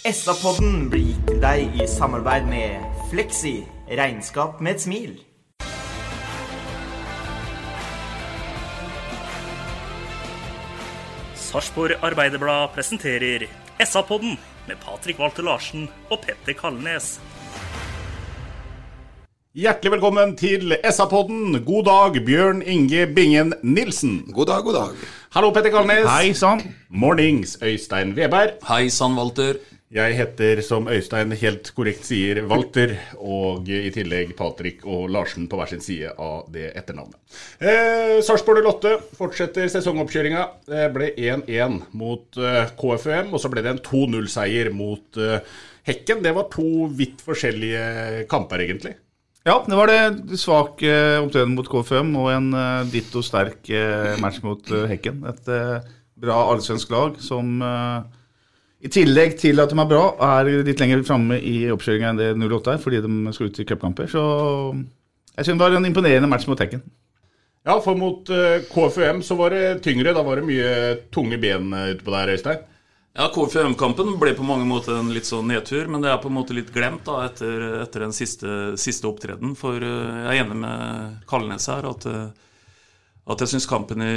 SA-podden blir gitt til deg i samarbeid med Fleksi. Regnskap med et smil. Sarpsborg Arbeiderblad presenterer SA-podden med Patrik Walter Larsen og Petter Kalnes. Hjertelig velkommen til SA-podden. God dag, Bjørn Inge Bingen Nilsen. God dag, god dag. Hallo, Petter Kalnes. Hei sann. Mornings, Øystein Weberg. Hei sann, Walter. Jeg heter, som Øystein helt korrekt sier, Walter, og i tillegg Patrick og Larsen på hver sin side av det etternavnet. Eh, Sarpsborg 08 fortsetter sesongoppkjøringa. Det ble 1-1 mot eh, KFUM, og så ble det en 2-0-seier mot eh, Hekken. Det var to vidt forskjellige kamper, egentlig. Ja, det var det svak eh, opptreden mot KFUM og en eh, ditto sterk eh, match mot eh, Hekken. Et eh, bra allsvensk lag som i tillegg til at de er bra, er litt lenger framme i oppkjøringa enn det 08 er, fordi de skal ut i cupkamper. Så jeg synes det var en imponerende match mot Tekken. Ja, for mot eh, KFUM så var det tyngre. Da var det mye tunge ben eh, ute på der, Øystein. Ja, KFUM-kampen ble på mange måter en litt sånn nedtur, men det er på en måte litt glemt da etter, etter den siste, siste opptreden. For eh, jeg er enig med Kalnes her at, eh, at jeg syns kampen i,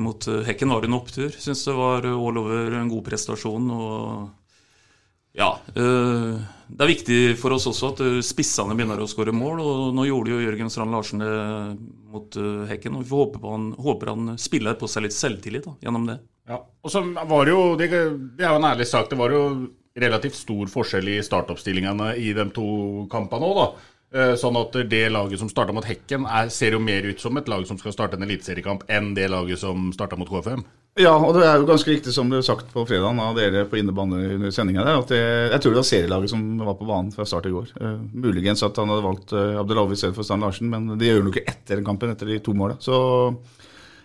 mot Hekken var en opptur. Syns det var all over en god prestasjon. og ja, øh, Det er viktig for oss også at eh, spissene begynner å skåre mål. og Nå gjorde jo Jørgen Strand Larsen det mot eh, Hekken. og Vi får håpe, han, håper han spiller på seg litt selvtillit da, gjennom det. Ja, og så var det jo, det, det er jo en ærlig sak, det var jo relativt stor forskjell i startoppstillingene i de to kampene òg, da. Eh, Sånn at det laget som starta mot Hekken, er, ser jo mer ut som et lag som skal starte en eliteseriekamp, enn det laget som starta mot KFM. Ja, og det er jo ganske riktig som det ble sagt på fredagen av dere på innebane under sendinga der, at det, jeg tror det var serielaget som var på banen fra start i går. Uh, muligens at han hadde valgt uh, Abdelawi istedenfor for Stan Larsen, men det gjør han jo ikke etter den kampen, etter de to måla. Så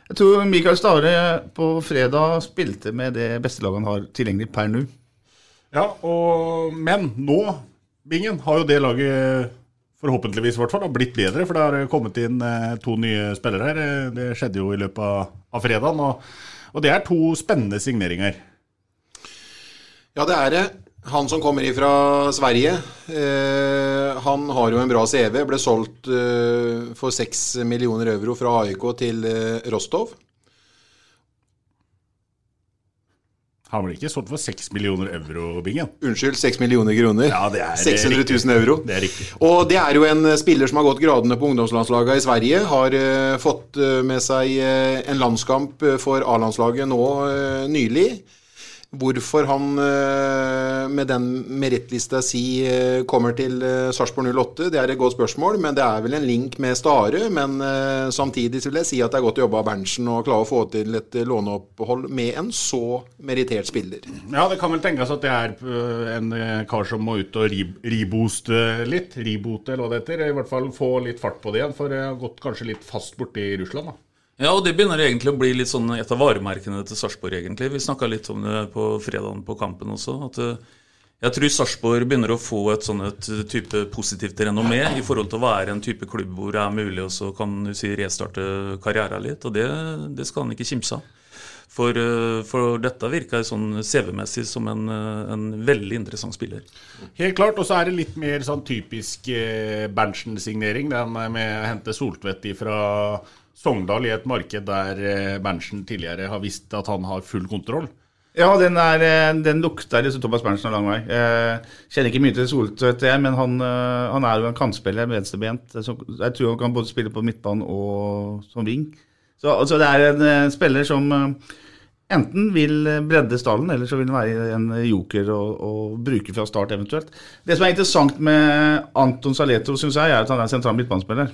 jeg tror Mikael Stare på fredag spilte med det beste laget han har tilgjengelig per nå. Ja, og, men nå, Bingen, har jo det laget forhåpentligvis i hvert fall, har blitt bedre. For det har kommet inn eh, to nye spillere her. Eh, Det skjedde jo i løpet av, av fredagen. Og, og det er to spennende signeringer. Ja, det er det. Han som kommer fra Sverige, eh, han har jo en bra CV. Ble solgt eh, for 6 millioner euro fra AIK til eh, Rostov. Han ble ikke solgt for 6 millioner euro, Bingen. Unnskyld, 6 millioner kroner. Ja, det er 600 riktig. 000 euro. Det er riktig. Og det er jo en spiller som har gått gradene på ungdomslandslagene i Sverige. Har uh, fått uh, med seg uh, en landskamp eh, for A-landslaget nå eh, nylig. Hvorfor han eh, med den merittlista si eh, kommer til eh, Sarpsborg 08, det er et godt spørsmål. Men det er vel en link med Stare. Men samtidig vil jeg si at det er godt jobba av Berntsen å klare å få til et låneopphold med en så merittert spiller. Ja, det kan vel tenkes at det er en kar som må ut og ri- ribooste litt. Ribote, eller hva det heter. I hvert fall få litt fart på det igjen, for det har gått kanskje litt fast borti Russland. da. Ja, og det begynner egentlig å bli litt sånn et av varemerkene til Sarpsborg, egentlig. Vi snakka litt om det på fredagen på kampen også. at eh, jeg tror Sarpsborg begynner å få et sånn et type positivt renommé i forhold til å være en type klubb hvor det er mulig å så kan du si restarte karrieren litt. Og det, det skal han ikke kimse av. For, eh, for dette virker sånn CV-messig som en, eh, en veldig interessant spiller. Helt klart. Og så er det litt mer sånn typisk eh, Berntsen-signering. Den med å hente Soltvedt fra Sogndal i et marked der eh, Berntsen tidligere har visst at han har full kontroll. Ja, den, er, den lukter liksom Thomas Berntsen har lang vei. Jeg kjenner ikke mye til Soltvedt, jeg, men han, han er jo en kantspiller, venstrebent. Jeg tror han kan både spille på midtbanen og som ving. Så altså, det er en spiller som enten vil bredde stallen, eller så vil den være en joker å, å bruke fra start eventuelt. Det som er interessant med Anton Saletro, syns jeg, er at han er sentral midtbanespiller.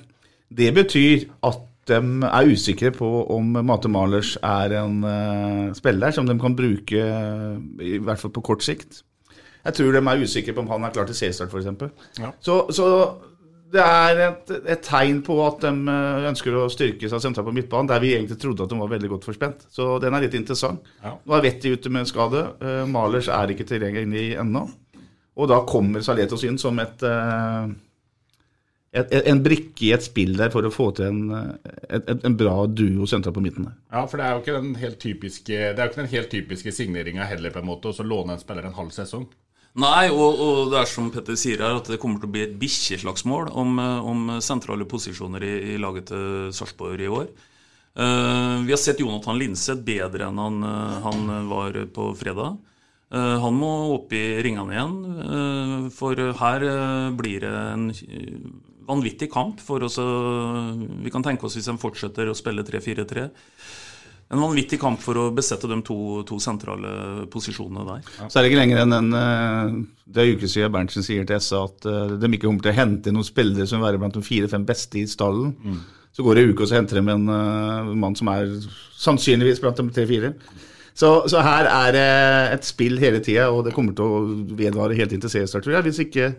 Det betyr at de er usikre på om Mate Malers er en uh, spiller som de kan bruke, uh, i hvert fall på kort sikt. Jeg tror de er usikre på om han er klar til C-start, f.eks. Ja. Så, så det er et, et, tegn på at de uh, ønsker å styrke seg sentralt på midtbanen, der vi egentlig trodde at de var veldig godt forspent. Så den er litt interessant. Ja. Nå er Vetti ute med skade. Malers er ikke tilgjengelig ennå. Og da kommer Saletos inn som et en brikke i et spill der for å få til en, en, en bra duo sentralt på midten. der. Ja, for det er jo ikke den helt typiske Det er jo ikke den helt typiske signeringa heller, på en måte, å så låne en spiller en halv sesong. Nei, og, og, det er som Petter sier her, at det kommer til å bli et bikkjeslagsmål om, om, sentrale posisjoner i, i laget til Sarpsborg i år. Uh, vi har sett Jonathan Linseth bedre enn han, han var på fredag. Uh, han må opp i ringene igjen, uh, for her blir det en vanvittig kamp for oss. Vi kan tenke oss hvis de fortsetter å spille 3-4-3. En vanvittig kamp for å besette de to, to sentrale posisjonene der. Ja. Så er det ikke lenger enn en, Det er uker siden Berntsen sier til SA at de ikke kommer til å hente noen spillere som vil være blant de fire-fem beste i stallen. Mm. Så går det en uke, og så henter de en uh, mann som er sannsynligvis blant de tre-fire. Så, så, her er det et spill hele tida, og det kommer til å vedvare helt inn til seriestart, tror jeg. Hvis ikke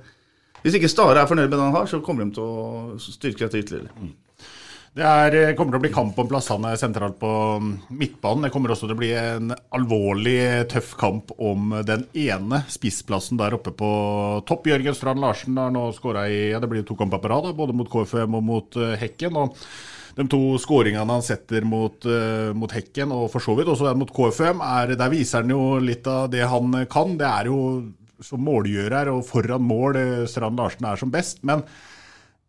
hvis ikke Stare er fornøyd med det han har, så kommer de til å styrke dette ytterligere. Det er, eh, kommer til å bli kamp om plassene sentralt på midtbanen. Det kommer også til å bli en alvorlig tøff kamp om den ene spissplassen der oppe på topp. Jørgen Strand Larsen har nå skåra i ja, det blir to kamper på rad, både mot KFM og mot Hekken. og de to skåringene han setter mot, mot, Hekken, og for så vidt også den mot KFM, er, der viser han jo litt av det han kan. Det er jo som målgjører og foran mål eh, Strand Larsen er som best. Men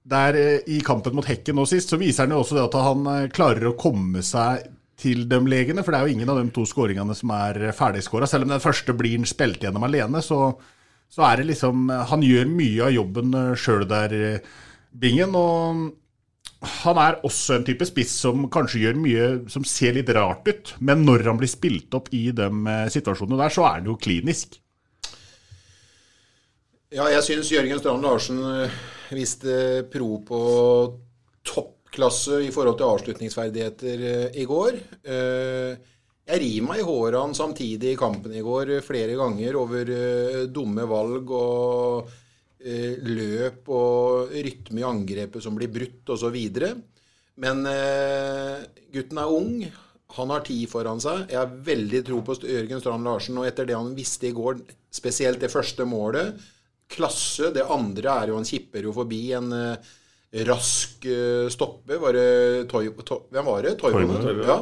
der eh, i kampen mot Hekken nå sist, så viser han jo også det at han eh, klarer å komme seg til de legene. For det er jo ingen av de to skåringene som er ferdigskåra. Selv om den første blir han spilt gjennom alene, så, så, er det liksom Han gjør mye av jobben sjøl der, Bingen. Og han er også en type spiss som kanskje gjør mye som ser litt rart ut. Men når han blir spilt opp i de situasjonene der, så er han jo klinisk. Ja, jeg syns Jørgen Strand Larsen eh, viste pro på toppklasse i forhold til avslutningsferdigheter eh, i går. Eh, jeg river meg i hårene samtidig i kampen i går flere ganger over dumme valg og løp og rytme i angrepet som blir brutt osv. Men gutten er ung. Han har tid foran seg. Jeg har veldig tro på Jørgen Strand Larsen. Og etter det han visste i går, spesielt det første målet, klasse. Det andre er jo han kipper jo forbi en uh, rask uh, stopper. Var det Toy, to, Hvem var det? Toivonen? Ja.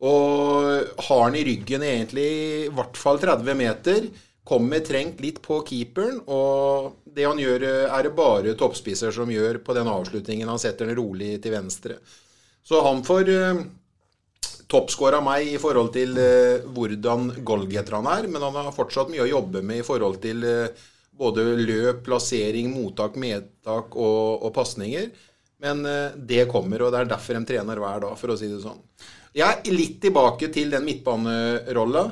Og har han i ryggen egentlig i hvert fall 30 meter. Kommer trengt litt på keeperen. Og det han gjør, eh, er det bare toppspisser som gjør på den avslutningen. Han setter den rolig til venstre. Så han får uh, toppscore av meg i forhold til uh, hvordan goalgetter han er. Men han har fortsatt mye å jobbe med i forhold til uh, både løp, plassering, mottak, medtak og, og pasninger. Men eh, det kommer, og det er derfor de trener hver dag, for å si det sånn. Jeg er litt tilbake til den midtbanerolla.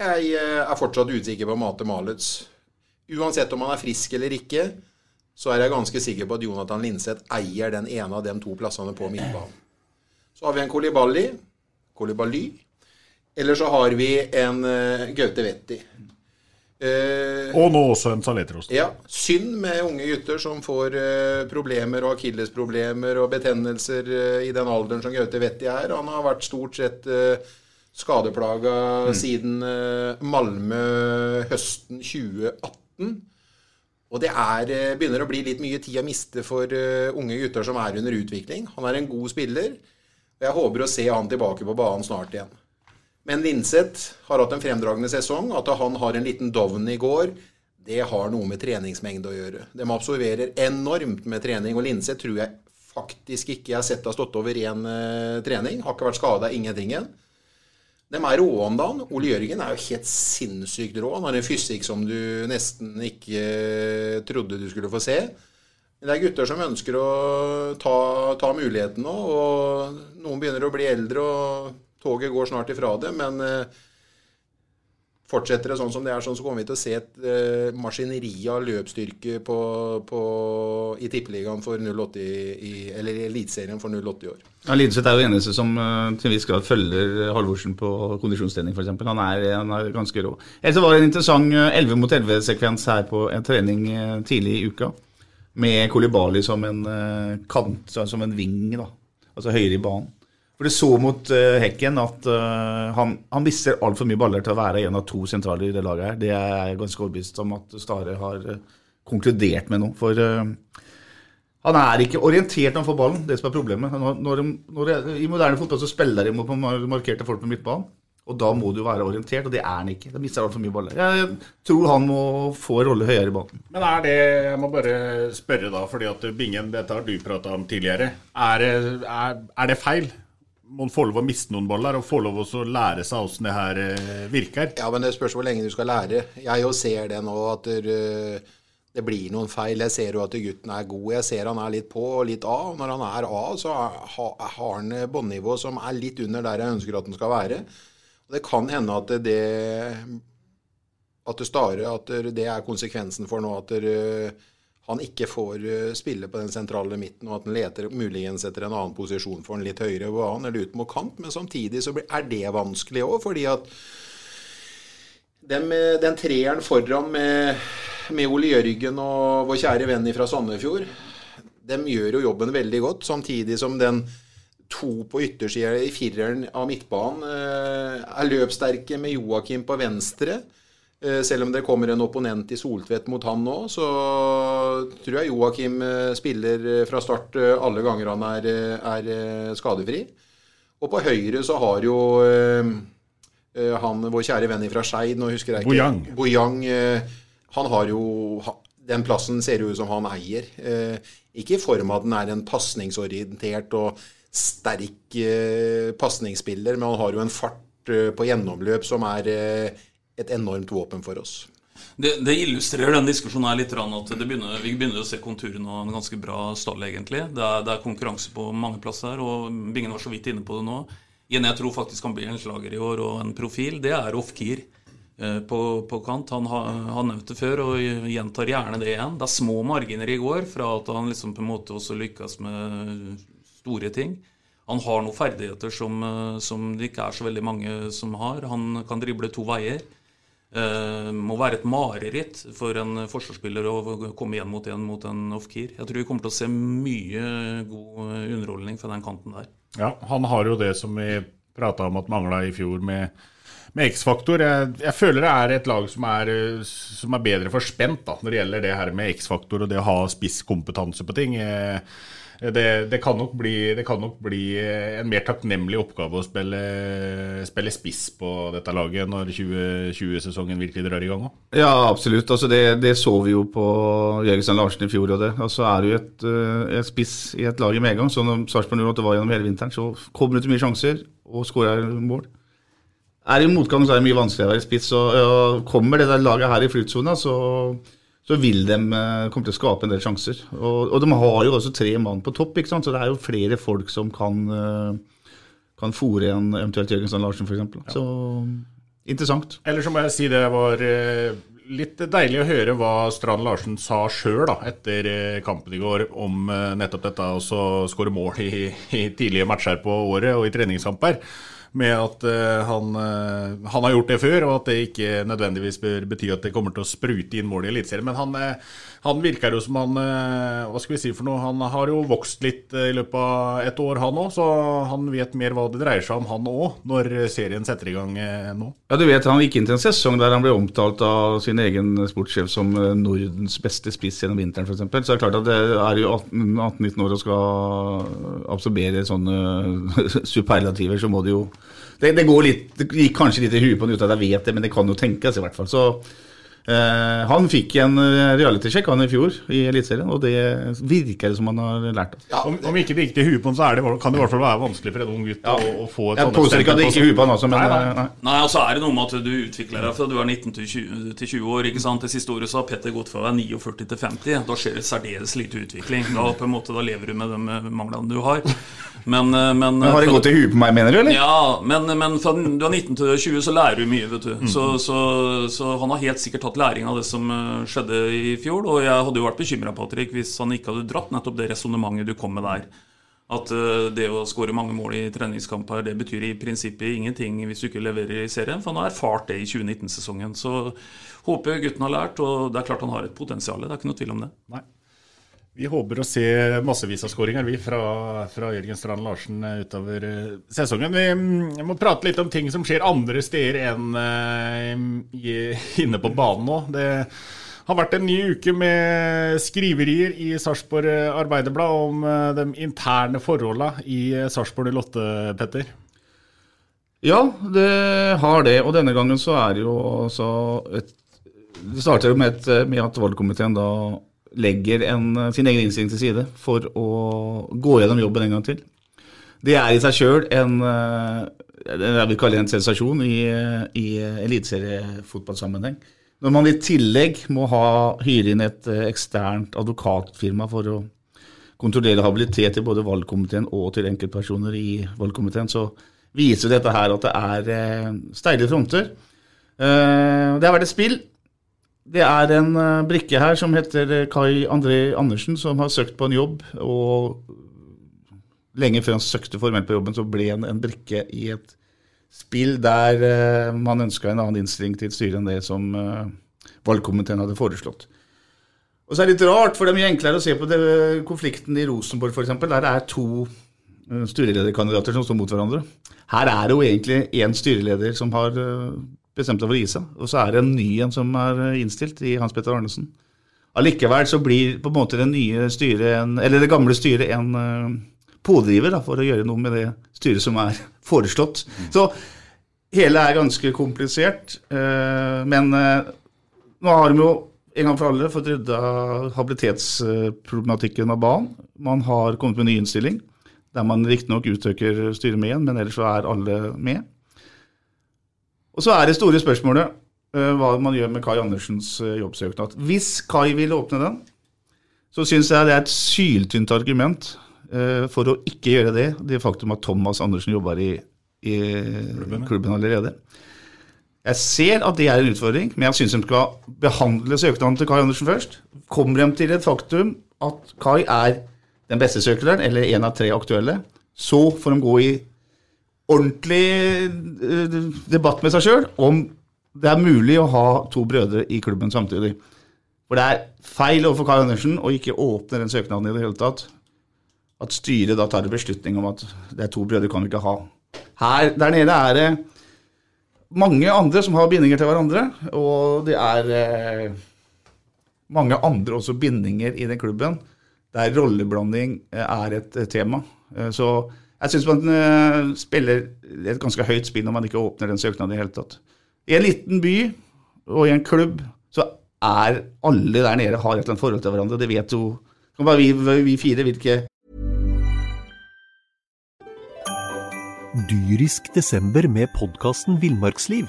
Jeg eh, er fortsatt usikker på Mate Malets. Uansett om han er frisk eller ikke, så er jeg ganske sikker på at Jonathan Linseth eier den ene av de to plassene på midtbanen. Så har vi en Kolibali. Kolibali. Eller så har vi en uh, Gaute Vetti. Eh, og nå også en saletros. Ja. Synd med unge gutter som får eh, problemer og akillesproblemer og betennelser eh, i den alderen som Gaute Vetti er. Han har vært stort sett eh, skadeplaga mm. siden eh, Malmö høsten 2018. Og det er, eh, begynner å bli litt mye tid å miste for unge gutter som er under utvikling. Han er en god spiller. Og jeg håper å se han tilbake på banen snart igjen. Men Linseth har hatt en fremdragende sesong. At han har en liten down i går, det har noe med treningsmengde å gjøre. De absorberer enormt med trening. Og Linseth tror jeg faktisk ikke jeg har sett har stått over én uh, trening. Har ikke vært skada, ingenting. De er rå om dagen. Ole Jørgen er jo helt sinnssykt rå. Han har en fysikk som du nesten ikke trodde du skulle få se. Men det er gutter som ønsker å ta, ta muligheten nå. Og noen begynner å bli eldre, og toget går snart ifra det. Men eh, fortsetter det sånn som det er, sånn, så kommer vi til å se et eh, maskineri av løpsstyrke på, på, i Tippeligaen for 08 i, eller i Eliteserien for 08 i år. Ja, Lidseth er jo eneste som uh, til en viss grad følger Halvorsen på kondisjonstrening, f.eks. Han, han er ganske rå. Ellers var det en interessant 11 mot 11-sekvens her på en trening tidlig i uka. Med Kolibali som en kant, som en ving, da. Altså høyere i banen. For det så mot uh, Hekken at uh, han, han mister altfor mye baller til å være en av to sentraler i det laget her. Det er jeg ganske overbevist om at Stare har uh, konkludert med nå. For han er ikke orientert når han får ballen, det som er problemet. Når, når, når, I moderne fotball så spiller de mot markerte folk på midtbanen. Og da må du være orientert, og det er han ikke. Da mister han altfor mye baller. Jeg tror han må få rolle høyere i banen. Men er det Jeg må bare spørre, da, fordi at Bingen, dette har du prata om tidligere. Er, er, er det feil? Man får lov å miste noen baller og får lov å lære seg hvordan det her eh, virker. Ja, men det spørs hvor lenge du skal lære. Jeg jo ser det nå at det, det blir noen feil. Jeg ser jo at gutten er god. Jeg ser han er litt på og litt av. Når han er av, så har han båndnivå som er litt under der jeg ønsker at han skal være. Det kan hende at det at det, stare, at det er konsekvensen for nå at det, han ikke får eh, spille på den sentrale midten, og at han leter muligens etter en annen posisjon for en litt høyere bane eller ut mot kant. Men samtidig så er det vanskelig òg, fordi at den, den treeren foran med, med, Ole Jørgen og vår kjære venn fra Sandefjord, de gjør jo jobben veldig godt, samtidig som den to på yttersida i fireren av midtbanen eh, er løpssterke med Joakim på venstre. Eh, selv om det kommer en opponent i Soltvedt mot han nå, så tror jeg Joakim eh, spiller eh, fra start alle ganger han er, er skadefri. Og på høyre så har jo han, vår kjære venn fra Skeid Nå husker jeg ikke Bojang. Bojang. Han har jo Den plassen ser jo ut som han eier. Ikke i form av at den er en pasningsorientert og sterk pasningsspiller, men han har jo en fart på gjennomløp som er et enormt våpen for oss. Det, det, illustrerer den diskusjonen her litt. At begynner, vi begynner å se konturene av en ganske bra stall, egentlig. Det er, det er, konkurranse på mange plasser, og Bingen var så vidt inne på det nå. En jeg tror faktisk kan bli en slager i år, og en profil, det er Ofkir eh, på, på, kant. Han har, nevnt det før, og gjentar gjerne det igjen. Det er små marginer i går fra at han liksom på en måte også lykkes med store ting. Han har noen ferdigheter som, eh, som det ikke er så veldig mange som har. Han kan drible to veier. Uh, må være et mareritt for en forsvarsspiller å komme igjen mot en mot en Ofkir. Jeg tror vi kommer til å se mye god underholdning fra den kanten der. Ja, han har jo det som vi prata om at mangla i fjor med, med X-faktor. Jeg, jeg, føler det er et lag som er, som er bedre forspent da, når det gjelder det her med X-faktor og det å ha spisskompetanse på ting. Jeg, det, det, kan bli, det, kan nok bli, en mer takknemlig oppgave å spille, spille spiss på dette laget når 2020-sesongen virkelig drar i gang òg. Ja, absolutt. Altså det, det, så vi jo på Jørgensen Larsen i fjor. Og det. Altså er du et, eh, et spiss i et lag i medgang, når Sarpsborg 08 var gjennom hele vinteren, så kommer du til mye sjanser og skårer mål. Er det motgang, så er det mye vanskeligere å være spiss. Og, og kommer det der laget her i flytsona, så så vil de uh, komme til å skape en del sjanser. Og, og de har jo også tre mann på topp, så det er jo flere folk som kan, uh, kan fòre en eventuelt Jørgensen Larsen, f.eks. Ja. Så interessant. Eller så må jeg si det var uh, litt deilig å høre hva Strand Larsen sa sjøl etter kampen i går om nettopp dette å skåre mål i, i tidlige matcher på året og i treningskamper med at uh, han, uh, han, har gjort det før, og at det ikke nødvendigvis bør bety at det kommer til å sprute inn mål i Eliteserien. Men han, uh, han, virker jo som han Hva skal vi si for noe? Han har jo vokst litt i løpet av et år, han òg. Så han vet mer hva det dreier seg om, han òg, når serien setter i gang nå. Ja, du vet Han gikk inn til en sesong der han ble omtalt av sin egen sportssjef som Nordens beste spiss gjennom vinteren, f.eks. Så det er klart at det er jo 18-19 år og skal absorbere sånne superlativer, så må det jo det, det, litt, det gikk kanskje litt i huet på han uten at jeg vet det, men det kan jo tenkes i hvert fall. Så Eh, han fikk en eh, reality-sjekk han i fjor i Eliteserien, og det virker det som han har lært Ja, Om, om ikke det gikk til huet på han, så er det, kan det i hvert fall være vanskelig for en ung gutt å, å få et Jeg sånt påstår ikke at det gikk i huet på han også, men Nei, nei. eh, nei. Nei, og så er det noe med at du utvikler deg fra du er 19 til 20, til 20 år. ikke sant? Det siste året så har Petter gått fra å være 49 til 50. Da skjer det særdeles lite utvikling. Da på en måte, da lever du med de manglene du har. Men, men, Men har det gått i huet på meg, mener du, eller? Ja, men, men fra du er 19 til 20, så lærer du mye, vet du. Mm. Så, så, så han har helt sikkert tatt læring av det som eh, skjedde i fjor. Og jeg hadde jo vært bekymra, Patrick, hvis han ikke hadde dratt nettopp det resonnementet du kom med der. At eh, det å skåre mange mål i treningskamper, det betyr i prinsippet ingenting hvis du ikke leverer i serien. For han har erfart det i 2019-sesongen. Så håper gutten har lært, og det er klart han har et potensial. Det er ikke noe tvil om det. Nei. Vi håper å se massevis av skåringer fra, fra Jørgen Strand Larsen eh, utover eh, sesongen. Vi mm, må prate litt om ting som skjer andre steder enn uh, inne på banen nå. Det har vært en ny uke med skriverier i Sarpsborg Arbeiderblad om de interne forholdene i Sarpsborg 08, Petter. Ja, det har det. Og denne gangen så er det jo altså et Det starter jo med, med at valgkomiteen da legger en, sin egen innstilling til side for å gå gjennom jobben en gang til. Det er i seg sjøl en eh, jeg vil kalle en sensasjon i, i eliteseriefotballsammenheng. Når man i tillegg må ha, hyre inn et eh, eksternt advokatfirma for å kontrollere habilitet til både valgkomiteen og til enkeltpersoner i valgkomiteen, så viser dette her at det er eh, steile fronter. Eh, det har vært et spill. Det er en eh, brikke her som heter eh, Kai André Andersen, som har søkt på en jobb. Og lenge før han søkte formelt på jobben, så ble han en brikke i et spill der eh, man ønska en annen innstilling til styret enn det som valgkomiteen hadde foreslått. Og så er det litt rart, for det er mye enklere å se på det, konflikten i Rosenborg f.eks., der det er to styrelederkandidater som står mot hverandre. Her er det jo egentlig én styreleder som har bestemt seg for å gi seg, og så er det en ny en som er eh, innstilt, i Hans Petter Arnesen. Allikevel så blir på en måte det nye styret, en, eller det gamle styret, en eh, pådriver da, for å gjøre noe med det styret som er foreslått. Så hele er ganske komplisert, eh, men nå har de jo en gang for alle fått rydda habilitetsproblematikken av banen. Man har kommet med en ny innstilling, der man riktignok utøker styret med igjen, men ellers så er alle med. Og så er det store spørsmålet eh, hva man gjør med Kai Andersens eh, jobbsøknad. Hvis Kai vil åpne den, så syns jeg det er et syltynt argument eh, for å ikke gjøre det, det faktum at Thomas Andersen jobber i, i klubben allerede. Jeg ser at det er en utfordring, men jeg syns de skal behandle søknaden til Kai Andersen først. Kommer de til et faktum at Kai er den beste søkeren, eller en av tre aktuelle, så får de gå i ordentlig eh, debatt med seg sjøl om det er mulig å ha to brødre i klubben samtidig. For det er feil overfor Kai Andersen å ikke åpne den søknaden i det hele tatt. At styret da tar en beslutning om at det er to brødre kan vi ikke ha. Her der nede er det mange andre som har bindinger til hverandre, og det er eh, mange andre også bindinger i den klubben der rolleblanding eh, er et tema. Så jeg syns man eh, spiller et ganske høyt spill når man ikke åpner den søknaden i det hele tatt. I en liten by og i en klubb så er alle der nede har et eller annet forhold til hverandre. Det vet jo kan bare vi, vi fire hvilke Dyrisk desember med podkasten Villmarksliv.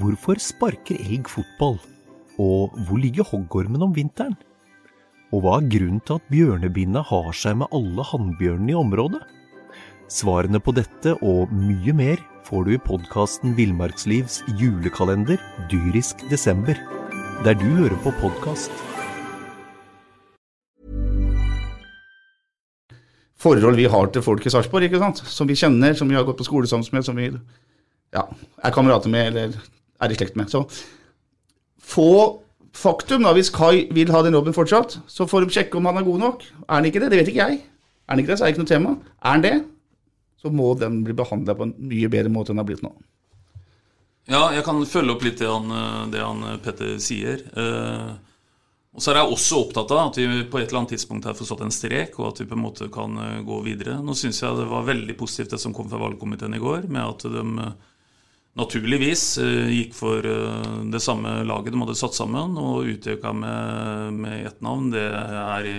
Hvorfor sparker elg fotball? Og hvor ligger hoggormen om vinteren? Og hva er grunnen til at bjørnebinna har seg med alle hannbjørnene i området? Svarene på dette og mye mer får du i podkasten Villmarkslivs julekalender Dyrisk desember, der du hører på podkast. forhold vi har til folk i Sarpsborg, ikke sant? som vi kjenner, som vi har gått på skole sammen med, som vi ja, er kamerater med eller er i slekt med. Så få faktum, da, hvis Kai vil ha den jobben fortsatt, så får de sjekke om han er god nok. Er han ikke det? Det vet ikke jeg. Er han ikke det, så er det ikke noe tema. Er han det, så må den bli behandla på en mye bedre måte enn den har blitt nå. Ja, jeg kan følge opp litt det han, det han Petter sier. Eh, og så er jeg også opptatt av at vi på et eller annet tidspunkt har fått satt en strek, og at vi på en måte kan eh, gå videre. Nå syns jeg det var veldig positivt det som kom fra valgkomiteen i går, med at de, naturligvis eh, gikk for eh, det samme laget de hadde satt sammen, og utøka med, med ett navn. Det er,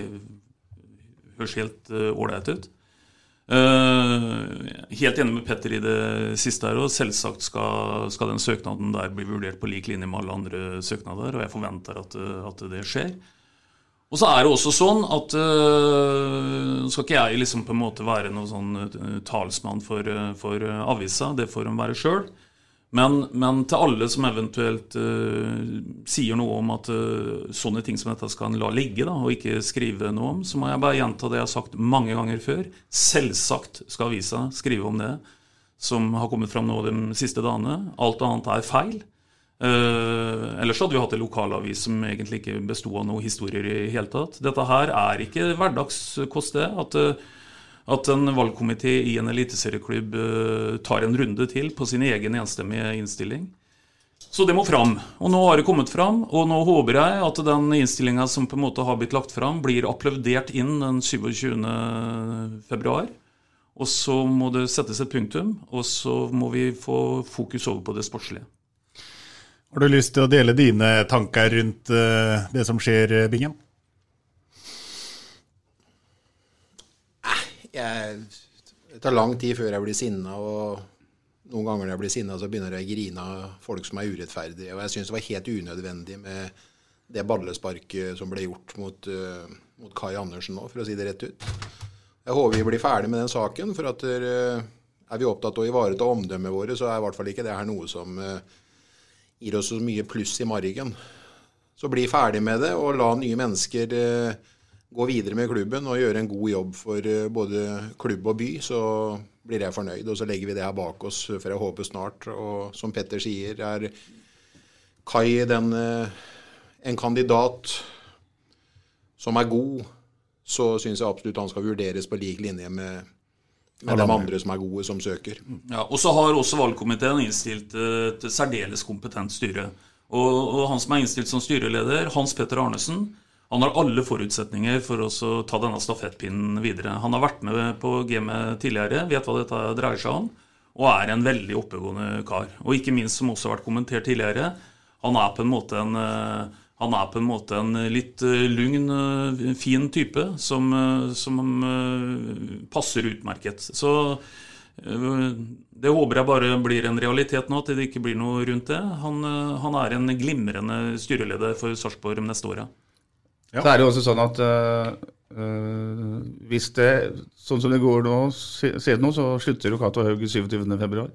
høres helt ålreit ut. Uh, helt enig med Petter i det siste her. Og selvsagt skal, skal, den søknaden der bli vurdert på lik linje med alle andre søknader. Og jeg forventer at, at det skjer. Og så er det også sånn at øh, Nå skal ikke jeg liksom på en måte være noen sånn uh, talsmann for, for avisa, det får de være sjøl. Men, men, til alle som eventuelt sier noe om at sånne ting som dette skal en la ligge, da, og ikke skrive noe om, så må jeg bare gjenta det jeg har sagt mange ganger før. Selvsagt skal avisa skrive om det som har kommet fram nå de siste dagene. Alt annet er feil. Uh, ellers hadde vi hatt en lokalavis som egentlig ikke besto av noen historier i hele tatt. Dette her er ikke hverdagskost, det. At, uh, at en valgkomité i en eliteserieklubb uh, tar en runde til på sin egen enstemmige innstilling. Så det må fram. Og nå har det kommet fram, og nå håper jeg at den innstillinga som på en måte har blitt lagt fram, blir applaudert inn den 27. februar. Og så må det settes et punktum, og så må vi få fokus over på det sportslige. Har du lyst til å dele dine tanker rundt uh, det som skjer, eh, Bingen? Jeg, det tar lang tid før jeg blir sinna, og noen ganger når jeg blir sinna, så begynner jeg å grine av folk som er urettferdige. Og jeg syns det var helt unødvendig med det ballesparket som ble gjort mot, uh, mot Kai Andersen nå, for å si det rett ut. Jeg håper vi blir ferdig med den saken, for at uh, er vi opptatt av å ivareta omdømmet våre, så er i hvert fall ikke det her noe som uh, gir oss så mye pluss i margen. Så bli ferdig med det, og la nye mennesker eh, gå videre med klubben og gjøre en god jobb for eh, både klubb og by, så blir jeg fornøyd. Og så legger vi det her bak oss, for jeg håper snart. Og som Petter sier, er Kai den, eh, en kandidat som er god, så syns jeg absolutt han skal vurderes på lik linje med med de andre som er gode, som søker. Ja, og så har også valgkomiteen innstilt eh, et særdeles kompetent styre. Og, og, han som er innstilt som styreleder, Hans Petter Arnesen, han har alle forutsetninger for å ta denne stafettpinnen videre. Han har vært med på gamet tidligere, vet hva dette dreier seg om, og er en veldig oppegående kar. Og ikke minst, som også har vært kommentert tidligere, han er på en måte en eh, en måte en litt eh, lugn, eh, fin type som, som passer utmerket. Så det håper jeg bare blir en realitet nå, at det ikke blir noe rundt det. Han, han er en glimrende styreleder for Sarpsborg neste året. Ja. Så er det jo også sånn at øh, hvis det, sånn som det går nå, ser nå, så slutter jo Cato Haug 27.2.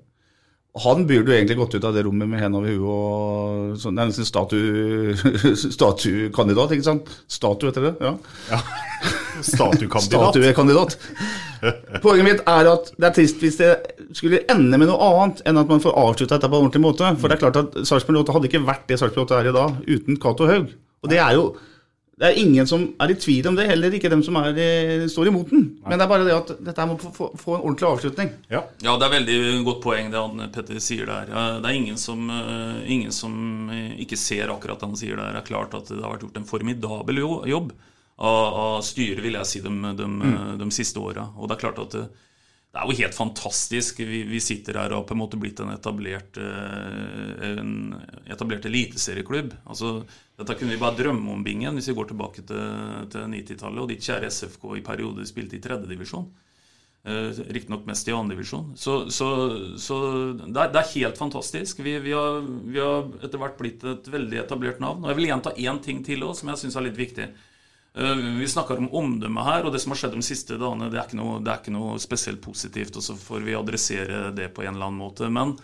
Han burde jo egentlig gått ut av det rommet med hendene over huet og sånn, Det er nesten statu, statuekandidat, ikke sant? Statu heter det? Ja. ja. Statuekandidat. Statuekandidat. Poenget mitt er at det er trist hvis det skulle ende med noe annet enn at man får avslutta dette på en ordentlig måte. For det er klart at Sarpsborg 8 hadde ikke vært det Sarpsborg 8 er i dag uten Cato Haug. Og det er jo det er ingen som er i tvil om det, heller ikke dem som er, står imot den. Men det er bare det at dette må få, få en ordentlig avslutning. Ja. ja. det er veldig godt poeng det han Petter sier der. Det er ingen som, eh, ingen som ikke ser akkurat det han sier der. Det er klart at det har vært gjort en formidabel jobb av, av styret, vil jeg si, de, de, mm. de siste åra. Og det er klart at det, er jo helt fantastisk. Vi, vi, sitter her og på en måte blitt en etablert, eh, etablert eliteserieklubb. Altså, dette kunne vi bare drømme om, Bingen, hvis vi går tilbake til, til 90-tallet. Og ditt kjære SFK i perioder spilte i tredjedivisjon. Eh, Riktignok mest i annendivisjon. Så, så, så det, er, det, er, helt fantastisk. Vi, vi, har, vi har etter hvert blitt et veldig etablert navn. Og jeg vil gjenta én ting til òg, som jeg syns er litt viktig. Eh, vi snakker om omdømme her, og det som har skjedd de siste dagene, det er ikke noe, er ikke noe spesielt positivt. Og så får vi adressere det på en eller annen måte. Men,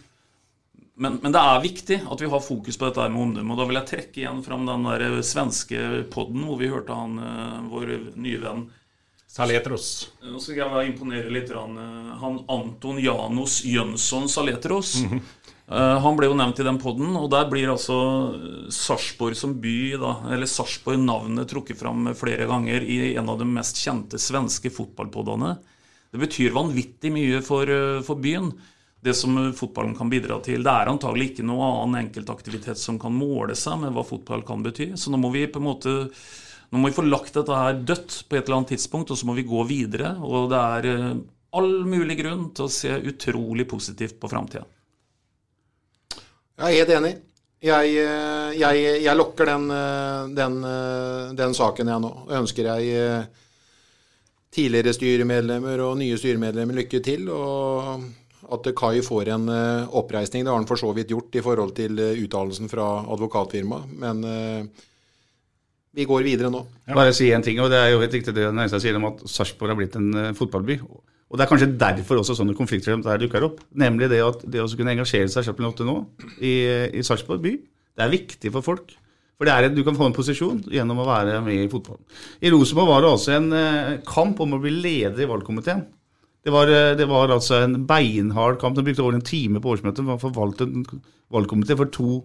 men, men, det er viktig at vi har fokus på dette med omdømme. Og da vil jeg trekke igjen fram den der svenske podden hvor vi hørte han, eh, vår nye venn Saletros. Nå skal jeg imponere litt. Eh, han Anton Janos Jønsson Saletros. Mm -hmm. Eh, han ble jo nevnt i den poden, og der blir altså Sarpsborg som by, da, eller Sarpsborg-navnet trukket fram flere ganger i en av de mest kjente svenske fotballpodene. Det betyr vanvittig mye for, eh, for, byen, det som fotballen kan bidra til. Det er antagelig ikke noe annen enkeltaktivitet som kan måle seg med hva fotball kan bety. Så nå må vi på en måte nå må vi få lagt dette her dødt på et eller annet tidspunkt, og så må vi gå videre. Og det er eh, all mulig grunn til å se utrolig positivt på framtida. Jeg er helt enig. Jeg, eh, jeg, jeg lokker den, eh, den, eh, den, saken, jeg nå. Ønsker jeg tidligere styremedlemmer og nye styremedlemmer lykke til. Og at Kai får en oppreisning. Det har han for så vidt gjort i forhold til uttalelsen fra advokatfirmaet. Men vi går videre nå. Bare si en ting, og det er jo helt riktig det Næringslivet sier om at Sarpsborg har blitt en fotballby. Og Det er kanskje derfor også sånne konflikter som der dukker opp. Nemlig det at det å kunne engasjere seg 8 nå i, i Sarpsborg by, det er viktig for folk. For det er, Du kan få en posisjon gjennom å være med i fotballen. I Rosenborg var det også en eh, kamp om å bli leder i valgkomiteen. Det var, eh, det var altså en beinhard kamp. De brukte over en time på årsmøtet for å forvalte en valgkomité for to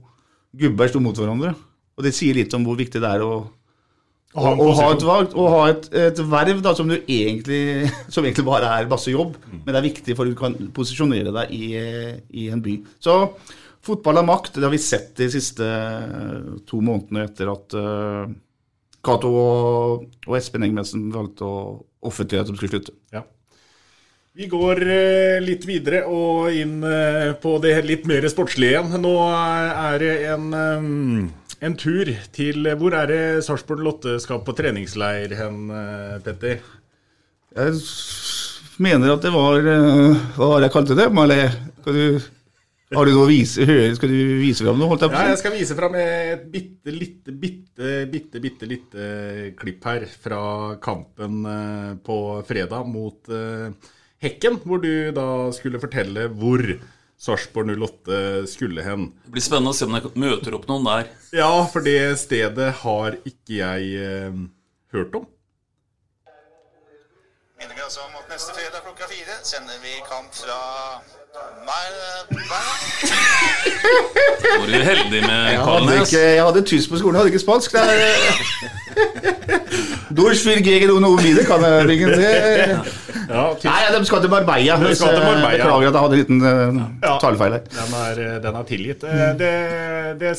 gubber sto mot hverandre. Og Det sier litt om hvor viktig det er å å ha, ha, et, valg, å ha et, et verv da, som, egentlig, som, egentlig, bare er masse jobb, mm. men det er viktig for at du kan posisjonere deg i, i, en by. Så fotball er makt. Det har vi sett de siste to månedene etter at uh, Cato og, og, Espen Engmensen valgte å offentliggjøre at de skulle slutte. Ja. Vi går uh, litt videre og inn på det litt mer sportslige igjen. Nå er det en um en tur til Hvor er det Sarpsborg Lotte skal på treningsleir hen, eh, Petter? Jeg mener at det var eh, Hva var det jeg kalte det? Eller, Skal du, har du noe å vise, skal du vise fram noe? Holdt jeg på? Ja, jeg skal vise fram et bitte lite, bitte, bitte, bitte lite klipp her fra kampen eh, på fredag mot Hekken, hvor du da skulle fortelle hvor Sarpsborg 08 skulle hen. Det blir spennende å se om jeg møter opp noen der. Ja, for det stedet har ikke jeg eh, hørt om. Minner vi altså om at neste fredag klokka fire sender vi kamp fra Var du heldig med jeg hadde, ikke, jeg hadde tysk på skolen, jeg hadde ikke spansk. Det Durch vil gegen vide, kan jeg egentlig ja, Nei, de skal til Marbella. De skal til Marbella. Beklager at jeg hadde en liten uh, ja, talefeil her. Den er, eh, den er tilgitt. Mm. det, det,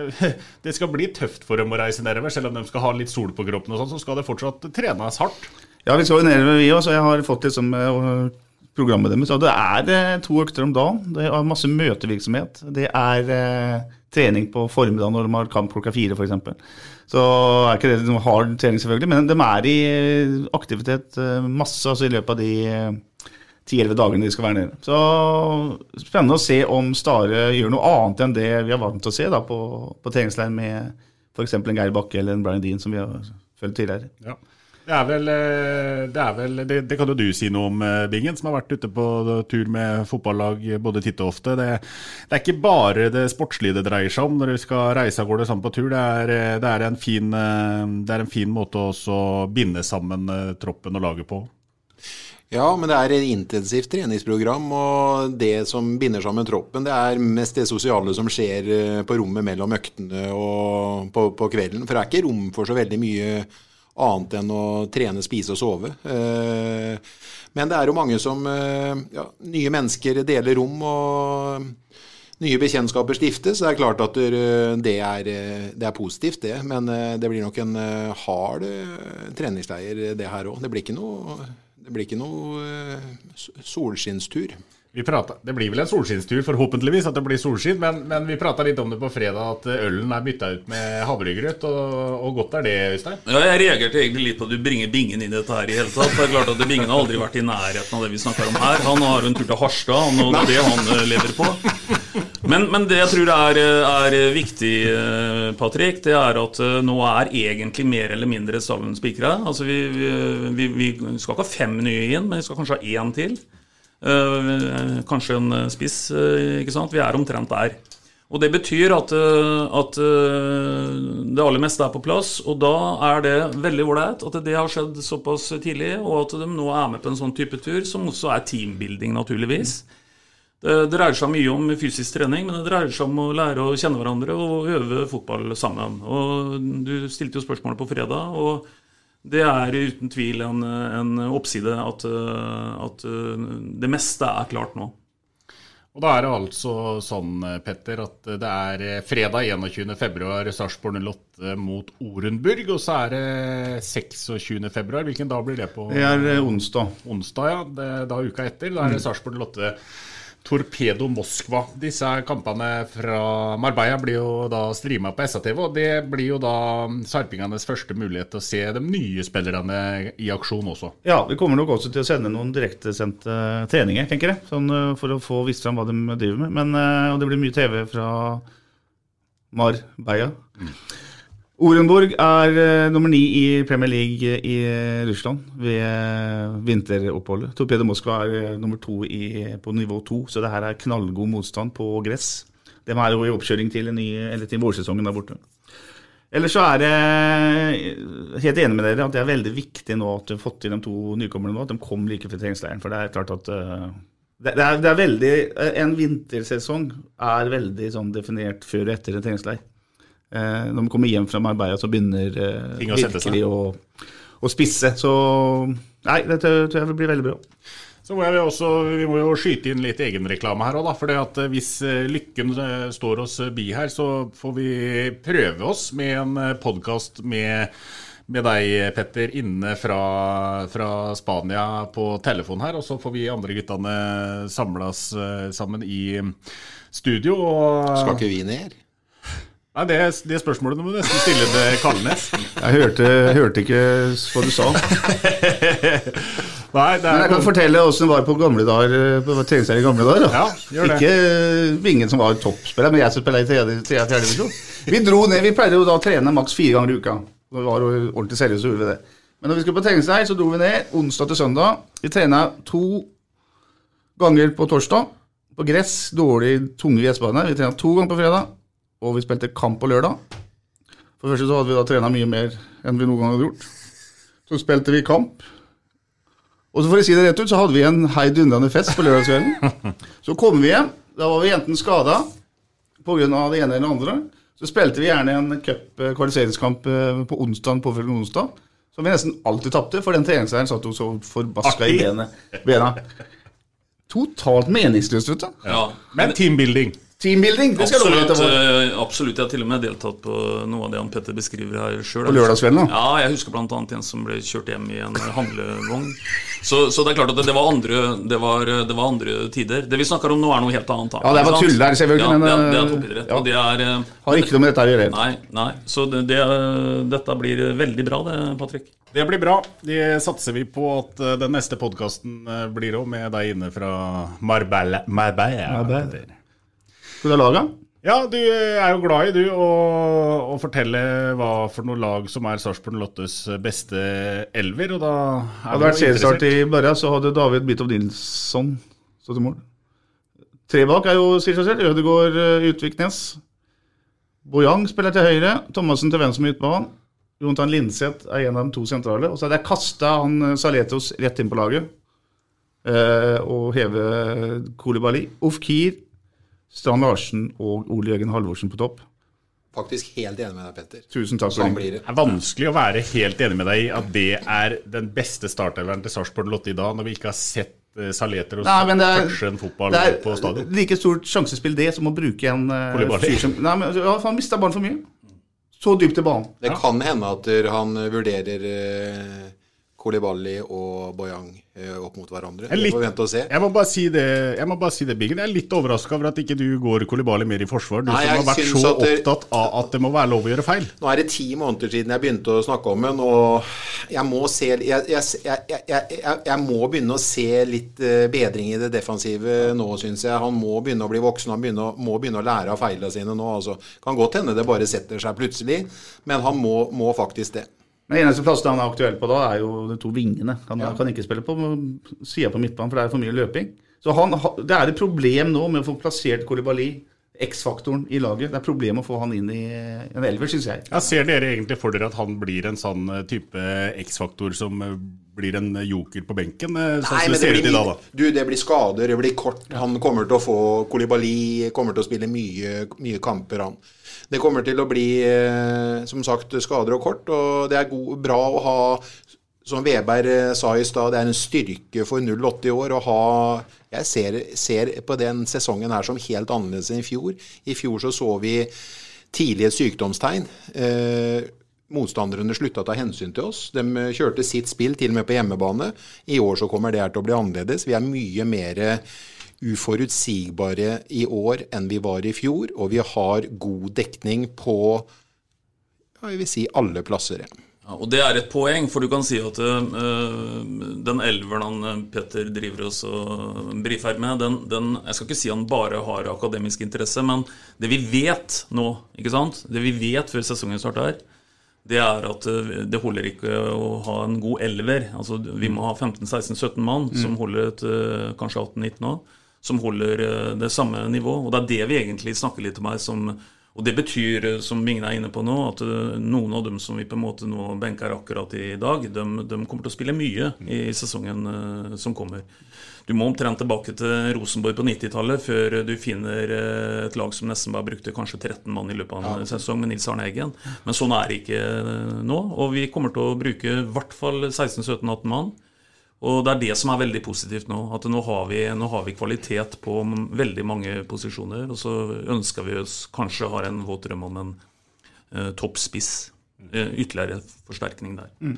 det, skal bli tøft for dem å reise nedover, selv om de skal ha litt sol på kroppen, og sånn, så skal det fortsatt trenes hardt. Ja, vi skal jo nedover, vi òg, så jeg har fått liksom programmet deres. Og det er to økter om dagen. Det er masse møtevirksomhet. Det er trening på formiddagen når de har kamp klokka fire, f.eks. Så er ikke det noe hard trening, selvfølgelig, men de er i eh, aktivitet eh, masse altså i løpet av de ti-elleve dagene de skal være nede. Så spennende å se om Stare gjør noe annet enn det vi er vant til å se da, på, på treningsleir med f.eks. en Geir Bakke eller en Brian Dean, som vi har følt tidligere. Ja. Det er vel, eh, det, er vel det, det, kan jo du si noe om, eh, Bingen, som har vært ute på tur med fotballag både titt og ofte. Det, det, er ikke bare det sportslige det dreier seg om når du skal reise av gårde sammen på tur. Det er, eh, det er, en, fin, er en fin måte å binde sammen troppen og laget på. Ja, men det er et intensivt treningsprogram, og det som binder sammen troppen, det er mest det sosiale som skjer på rommet mellom øktene og på, på kvelden. For det er ikke rom for så veldig mye annet enn å trene, spise og sove. Eh, men det er jo mange som eh, ja, Nye mennesker deler rom, og nye bekjentskaper stiftes. Det er klart at det er, det er positivt, det. Men eh, det blir nok en hard treningsleir, det her òg. Det det blir ikke noe solskinnstur. Pratet, det blir vel en solskinnstur, forhåpentligvis, at det blir solskinn. Men, men vi prata litt om det på fredag, at ølen er bytta ut med havregrøt. Og, og, godt er det, Øystein? Ja, jeg reagerte egentlig litt på at du bringer Bingen inn i dette her i hele tatt. Det er klart at Bingen har aldri vært i nærheten av det vi snakker om her. Han har jo en tur til Harstad, og det han eh, lever på. Men, men, det jeg tror er, er, viktig, eh, Patrick, det er at eh, nå er egentlig mer eller mindre stallen spikra. Altså vi, vi, vi, skal ikke ha fem nye inn, men vi skal kanskje ha én til. Eh, kanskje en eh, spiss. Eh, ikke sant? Vi er omtrent der. Og Det betyr at, at, det aller meste er på plass, og da er det veldig ålreit at det har skjedd såpass tidlig, og at de nå er med på en sånn type tur, som også er teambuilding, naturligvis. Det dreier seg mye om fysisk trening, men det dreier seg om å lære å kjenne hverandre og øve fotball sammen. Og Du stilte jo spørsmålet på fredag. og det er uten tvil en, en oppside at, at, det meste er klart nå. Og Da er det altså sånn, Petter, at det er fredag 21.2. Sarpsborg 08 mot Orenburg. Og så er det 26.2. Hvilken dag blir det på? Det er onsdag. Onsdag, ja. Det, da uka etter. Da er det mm. Sarpsborg 08 Torpedo Moskva. Disse kampene fra Marbella blir jo da streama på SATV, og det blir jo da sarpingenes første mulighet til å se de nye spillerne i aksjon også. Ja, vi kommer nok også til å sende noen direktesendte treninger, tenker jeg. Sånn, eh, for å få visst fram hva de driver med. Men, eh, og det blir mye TV fra Marbella. Orenborg er uh, nummer ni i Premier League i uh, Russland ved uh, vinteroppholdet. Torpedo Moskva er nummer to i, på nivå to, så det her er knallgod motstand på gress. De er jo i oppkjøring til, ny, til vårsesongen der borte. Ellers så er jeg helt enig med dere at det er veldig viktig nå at du har fått til de to nykommerne nå, at de kom like før treningsleiren. For det er klart at det, det, er, det er veldig En vintersesong er veldig sånn definert før og etter en treningsleir. Eh, når man kommer hjem fra Marbella, så begynner eh, Ting å sette seg. virkelig å, å spisse. Så nei, det tror jeg vil bli veldig bra. Så må jeg også, Vi må jo skyte inn litt egenreklame her òg, for hvis eh, lykken eh, står oss bi her, så får vi prøve oss med en podkast med, med deg, Petter, inne fra, fra Spania på telefon her. Og så får vi andre guttene samles sammen i studio. Og, Skal ikke vi ned? Nei, det, det spørsmålet må du nesten stille til Kalnes. Jeg hørte, hørte ikke hva du sa. Nei, det Men jeg kan fortelle åssen det var på gamle dager. På i gamle dager. da. Ja. Ikke eh, Vingen som var toppspiller, men jeg som spiller i tredje, divisjon. Vi dro ned, vi pleide jo da å trene maks fire ganger i uka. Når vi var ordentlig seriøse, så gjorde vi det. Men når vi skulle på treningsleir, så dro vi ned onsdag til søndag. Vi trena to ganger på torsdag. På gress, dårlig, tunge gressbane. Vi trena to ganger på fredag, og vi spilte kamp på lørdag. For det første så hadde vi da trena mye mer enn vi noen gang hadde gjort. Så spilte vi kamp. Og så for å si det rett ut, så hadde vi en heidundrende fest på lørdagskvelden. Så kom vi hjem. Da var vi enten skada pga. det ene eller det andre. Så spilte vi gjerne en cup-kvalifiseringskamp på onsdag påfølgende onsdag. Som vi nesten alltid tapte, for den treningsleiren satt jo så forbaska i bena. bena. Totalt meningsløst, vet du. Ja, Men teambuilding. Teambuilding, det skal love Absolutt, deg eh, absolutt. Jeg har til og med deltatt på noe av det han Petter beskriver her sjøl. På lørdagskvelden, da? Ja, jeg husker bl.a. en som ble kjørt hjem i en handlevogn. Så, så det er klart at det, det, var andre, det, var, det var andre tider. Det vi snakker om nå, er noe helt annet. da, Ja, det var tull der, selvfølgelig, Ja, men, det, er- det er eh, toppidrett. ja. Og det er eh, Har ikke noe med dette å gjøre. Nei, nei. Så det, det, dette blir veldig bra, det, Patrick. Det blir bra. Det satser vi på at eh, den neste podkasten blir òg, med deg inne fra Marbella. Marbella. Marbella. Du ha laga? Ja, du er jo glad i du å, å fortelle hva for noe lag som er Sarpsborg Lottes beste elver, og da er Hadde det vært seriestart i morgen, så hadde David Bitov Nilsson stått i mål. Tre bak er jo sier seg selv. Ødegaard, eh, Utviknes. Bojang spiller til høyre. Thomassen til venstre midtbanen. Jontan Linseth er en av de to sentrale. Og så hadde jeg kasta han eh, Saletos rett inn på laget. Eh, og heve Kolibali. Ofkir, Strand Larsen og Ole Jørgen Halvorsen på topp. Faktisk helt enig med deg, Petter. Tusen takk for Sånn det. blir det. Det er vanskelig å være helt enig med deg i at det er den beste startelveren til Sarpsborg Lotte i dag, når vi ikke har sett eh, Saleter og Nei, men det er, en fotball det er på stadion. like stort sjansespill det som å bruke en eh, fyr som Nei, men ja, Han mista ballen for mye. Så dypt i banen. Det kan hende at han vurderer eh, Kolibali og Boyang eh, opp mot hverandre. Er Vi får vente og se. Jeg må bare si det, jeg må bare si det Biggen. Jeg er litt overraska over at ikke du går Kolibali mer i forsvar. Du Nei, som har vært så det- opptatt av at det må være lov å gjøre feil. Nå er det ti måneder siden jeg begynte å snakke om den, og jeg må se Jeg, jeg, jeg, jeg, jeg, jeg må begynne å se litt eh, bedring i det defensive nå, syns jeg. Han må begynne å bli voksen, han begynne, må begynne å lære av feilene sine nå. Altså. Kan godt hende det bare setter seg plutselig, men han må, må faktisk det. Den eneste plassen han er aktuell på da, er jo de to vingene. Han kan ikke spille på sida på midtbanen, for det er for mye løping. Så han, Det er et problem nå med å få plassert Kolibali, X-faktoren, i laget. Det er problemet problem å få han inn i en elver, syns jeg. Ja, ser dere egentlig for dere at han blir en sånn eh, type X-faktor som eh, blir en joker på benken? eh, Sånn Nei, som men det ser det ut i dag, da. du, det blir skader, det blir kort. Han kommer til å få Kolibali kommer til å spille mye, mye kamper, han. Det kommer til å bli, som sagt, skader og kort, og det er god, bra å ha som Veberg eh, sa i stad, det er en styrke for 08 i år å ha Jeg ser, ser på den sesongen her som helt annerledes enn i fjor. I fjor så så vi tidlige sykdomstegn. Eh, motstanderne slutta å ta hensyn til oss. De eh, kjørte sitt spill til og med på hjemmebane. I år så kommer det her til å bli annerledes. Vi er mye mer uforutsigbare i år enn vi var i fjor, og vi har god dekning på jeg vil si alle plasser. Ja, og Det er et poeng, for du kan si at uh, den elveren han Petter driver oss og brifer med, den, den, Jeg skal ikke si han bare har akademisk interesse, men det vi vet nå, ikke sant? Det vi vet før sesongen starter, det er at det holder ikke å ha en god elver. Altså, vi må ha 15-16-17 mann mm. som holder et, kanskje 18-19 år, som holder det samme nivå. Og det er det vi egentlig snakker litt om her som og Det betyr, eh, som Migne er inne på nå, at eh, noen av dem som vi på en måte nå benker akkurat i dag, de, de kommer til å spille mye i sesongen uh, som kommer. Du må omtrent tilbake til Rosenborg på 90-tallet før du finner et lag som nesten bare brukte kanskje 13 mann i løpet av en sesong med Nils Arne Eggen. Men sånn er det ikke nå. Og vi kommer til å bruke i hvert fall 16-17-18 mann. Og det er det som er veldig positivt nå. At nå har vi, nå har vi kvalitet på veldig mange posisjoner. Og så ønsker vi oss kanskje har en våt drøm om en uh, toppspiss. Uh, ytterligere forsterkning der. Mm.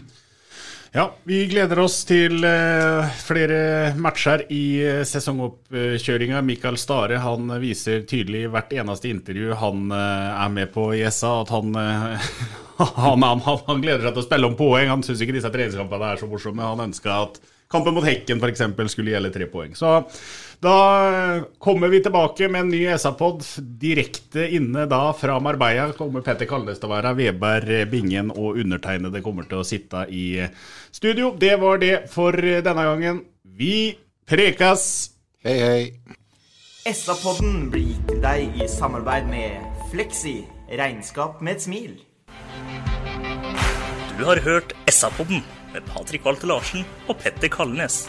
Ja, vi gleder oss til uh, flere matcher i uh, sesongoppkjøringa. Mikael Stare han viser tydelig i hvert eneste intervju han er med på i SA, at han, han, han, han, gleder seg til å spille om poeng. Han syns ikke disse treningskampene er så morsomme. Han ønska at kampen mot Hekken f.eks. skulle gjelde tre poeng. Så da kommer vi tilbake med en ny SA-pod direkte inne da fra Marbella. Kommer Petter Kalnes til å være, Veberg Bingen og undertegnede kommer til å sitte i studio. Det var det for denne gangen. Vi prekas! Hei, hei. SA-podden blir gitt til deg i samarbeid med Fleksi regnskap med et smil. Du har hørt SA-podden med Patrik Walter Larsen og Petter Kalnes.